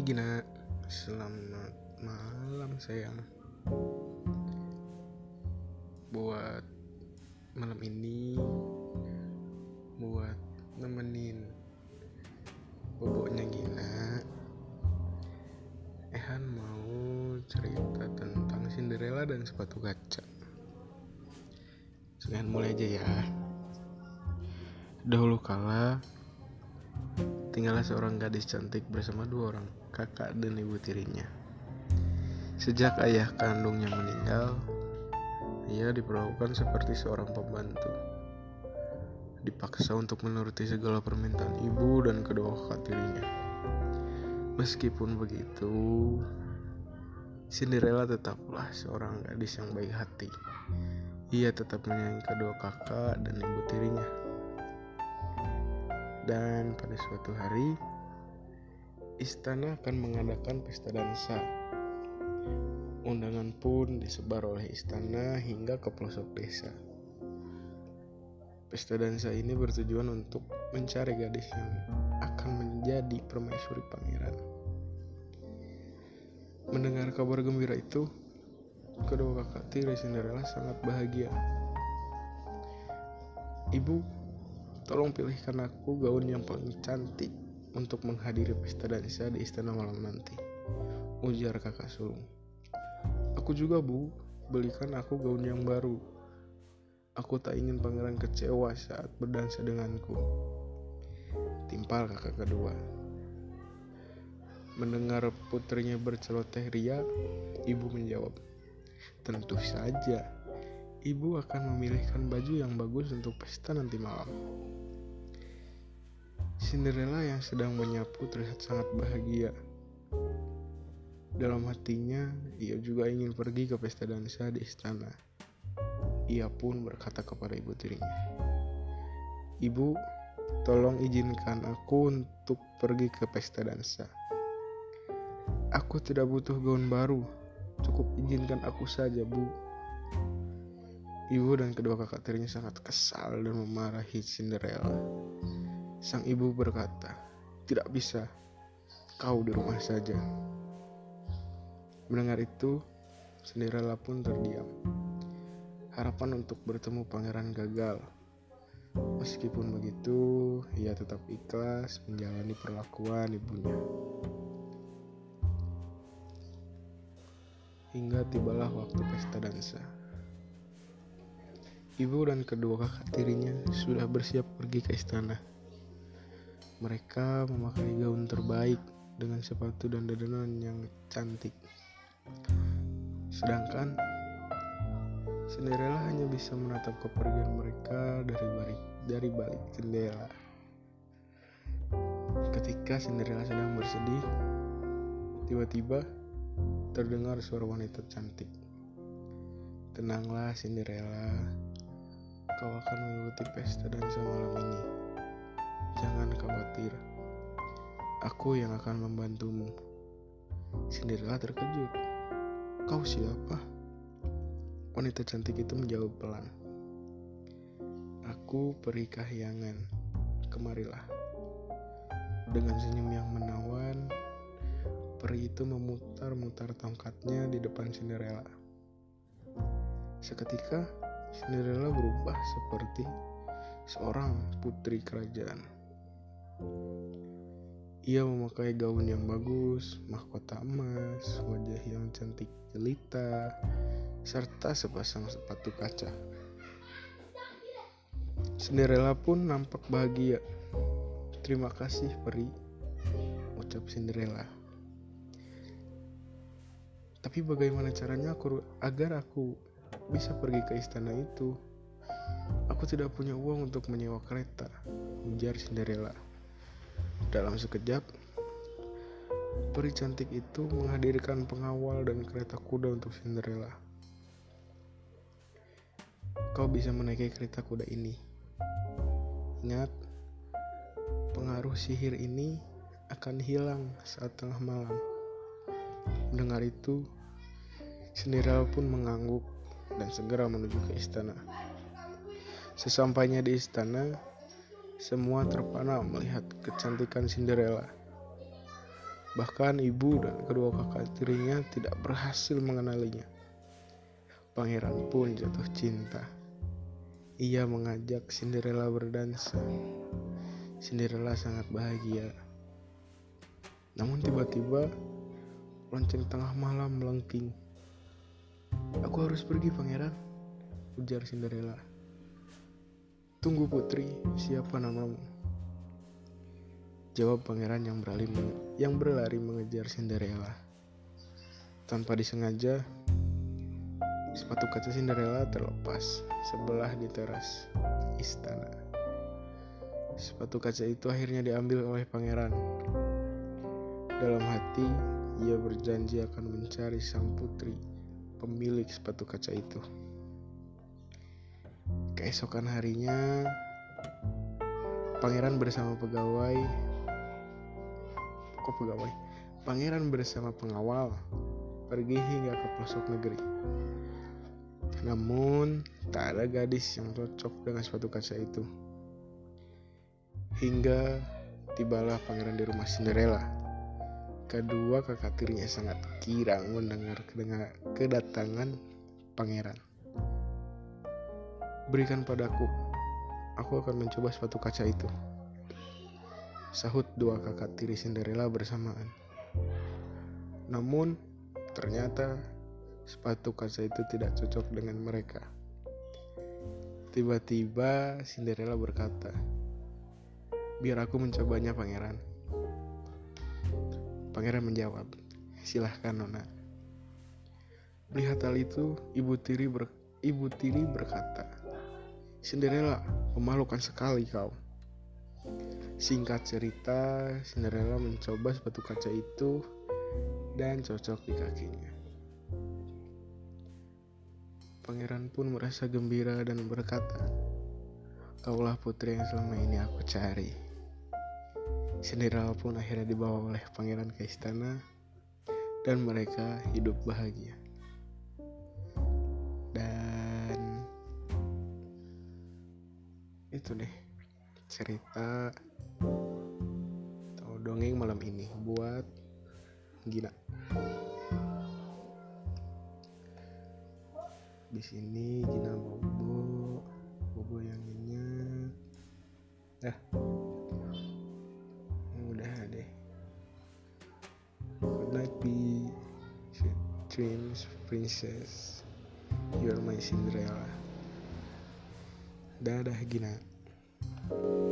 Hai Gina, selamat malam sayang. Buat malam ini, buat nemenin boboknya Gina, Ehan mau cerita tentang Cinderella dan sepatu kaca. Sekian mulai aja ya. Dahulu kala, tinggallah seorang gadis cantik bersama dua orang kakak dan ibu tirinya. Sejak ayah kandungnya meninggal, ia diperlakukan seperti seorang pembantu. Dipaksa untuk menuruti segala permintaan ibu dan kedua kakak tirinya. Meskipun begitu, Cinderella tetaplah seorang gadis yang baik hati. Ia tetap menyayangi kedua kakak dan ibu tirinya. Dan pada suatu hari, istana akan mengadakan pesta dansa. Undangan pun disebar oleh istana hingga ke pelosok desa. Pesta dansa ini bertujuan untuk mencari gadis yang akan menjadi permaisuri pangeran. Mendengar kabar gembira itu, kedua kakak tiri Cinderella sangat bahagia. Ibu, tolong pilihkan aku gaun yang paling cantik untuk menghadiri pesta dansa di istana malam nanti. Ujar kakak sulung. Aku juga bu, belikan aku gaun yang baru. Aku tak ingin pangeran kecewa saat berdansa denganku. Timpal kakak kedua. Mendengar putrinya berceloteh ria, ibu menjawab, Tentu saja, ibu akan memilihkan baju yang bagus untuk pesta nanti malam. Cinderella yang sedang menyapu terlihat sangat bahagia. Dalam hatinya, ia juga ingin pergi ke pesta dansa di istana. Ia pun berkata kepada ibu tirinya, "Ibu, tolong izinkan aku untuk pergi ke pesta dansa. Aku tidak butuh gaun baru, cukup izinkan aku saja, Bu." Ibu dan kedua kakak tirinya sangat kesal dan memarahi Cinderella. Sang ibu berkata, "Tidak bisa, kau di rumah saja." Mendengar itu, Cinderella pun terdiam. Harapan untuk bertemu pangeran gagal. Meskipun begitu, ia tetap ikhlas menjalani perlakuan ibunya. Hingga tibalah waktu pesta dansa. Ibu dan kedua kakak tirinya sudah bersiap pergi ke istana. Mereka memakai gaun terbaik dengan sepatu dan dandanan yang cantik. Sedangkan Cinderella hanya bisa menatap kepergian mereka dari balik dari balik jendela. Ketika Cinderella sedang bersedih, tiba-tiba terdengar suara wanita cantik. Tenanglah Cinderella, kau akan mengikuti pesta dansa malam ini. Khawatir, aku yang akan membantumu. Cinderella terkejut. Kau siapa? Wanita cantik itu menjawab pelan. Aku peri kahyangan. Kemarilah. Dengan senyum yang menawan, peri itu memutar-mutar tongkatnya di depan Cinderella. Seketika, Cinderella berubah seperti seorang putri kerajaan. Ia memakai gaun yang bagus, mahkota emas, wajah yang cantik jelita, serta sepasang sepatu kaca. Cinderella pun nampak bahagia. Terima kasih, peri, ucap Cinderella. Tapi bagaimana caranya aku agar aku bisa pergi ke istana itu? Aku tidak punya uang untuk menyewa kereta, ujar Cinderella. Dalam sekejap, peri cantik itu menghadirkan pengawal dan kereta kuda untuk Cinderella. Kau bisa menaiki kereta kuda ini. Ingat, pengaruh sihir ini akan hilang saat tengah malam. Mendengar itu, Cinderella pun mengangguk dan segera menuju ke istana. Sesampainya di istana, semua terpana melihat kecantikan Cinderella. Bahkan ibu dan kedua kakak tirinya tidak berhasil mengenalinya. Pangeran pun jatuh cinta. Ia mengajak Cinderella berdansa. Cinderella sangat bahagia. Namun tiba-tiba lonceng tengah malam melengking. Aku harus pergi pangeran, ujar Cinderella. Tunggu putri, siapa namamu? Jawab pangeran yang berlari, yang berlari mengejar Cinderella. Tanpa disengaja, sepatu kaca Cinderella terlepas sebelah di teras istana. Sepatu kaca itu akhirnya diambil oleh pangeran. Dalam hati, ia berjanji akan mencari sang putri, pemilik sepatu kaca itu. Keesokan harinya, pangeran bersama pegawai, kok pegawai? Pangeran bersama pengawal pergi hingga ke pelosok negeri. Namun, tak ada gadis yang cocok dengan sepatu kaca itu. Hingga tibalah pangeran di rumah Cinderella. Kedua kakak tirinya sangat kirang mendengar kedatangan pangeran. Berikan padaku, aku akan mencoba sepatu kaca itu. Sahut dua kakak tiri Cinderella bersamaan. Namun, ternyata sepatu kaca itu tidak cocok dengan mereka. Tiba-tiba Cinderella berkata, "Biar aku mencobanya, pangeran." Pangeran menjawab, "Silahkan, Nona." Melihat hal itu, ibu tiri ber, ibu tiri berkata, Cinderella, memalukan sekali kau. Singkat cerita, Cinderella mencoba sepatu kaca itu dan cocok di kakinya. Pangeran pun merasa gembira dan berkata, Kaulah putri yang selama ini aku cari. Cinderella pun akhirnya dibawa oleh pangeran ke istana dan mereka hidup bahagia. Itu deh cerita atau dongeng malam ini buat Gina. Di sini Gina bobo, bobo yang nyenyak. Dah. Udah deh. Good night, be dreams, princess. You're my Cinderella. Dadah Gina. thank you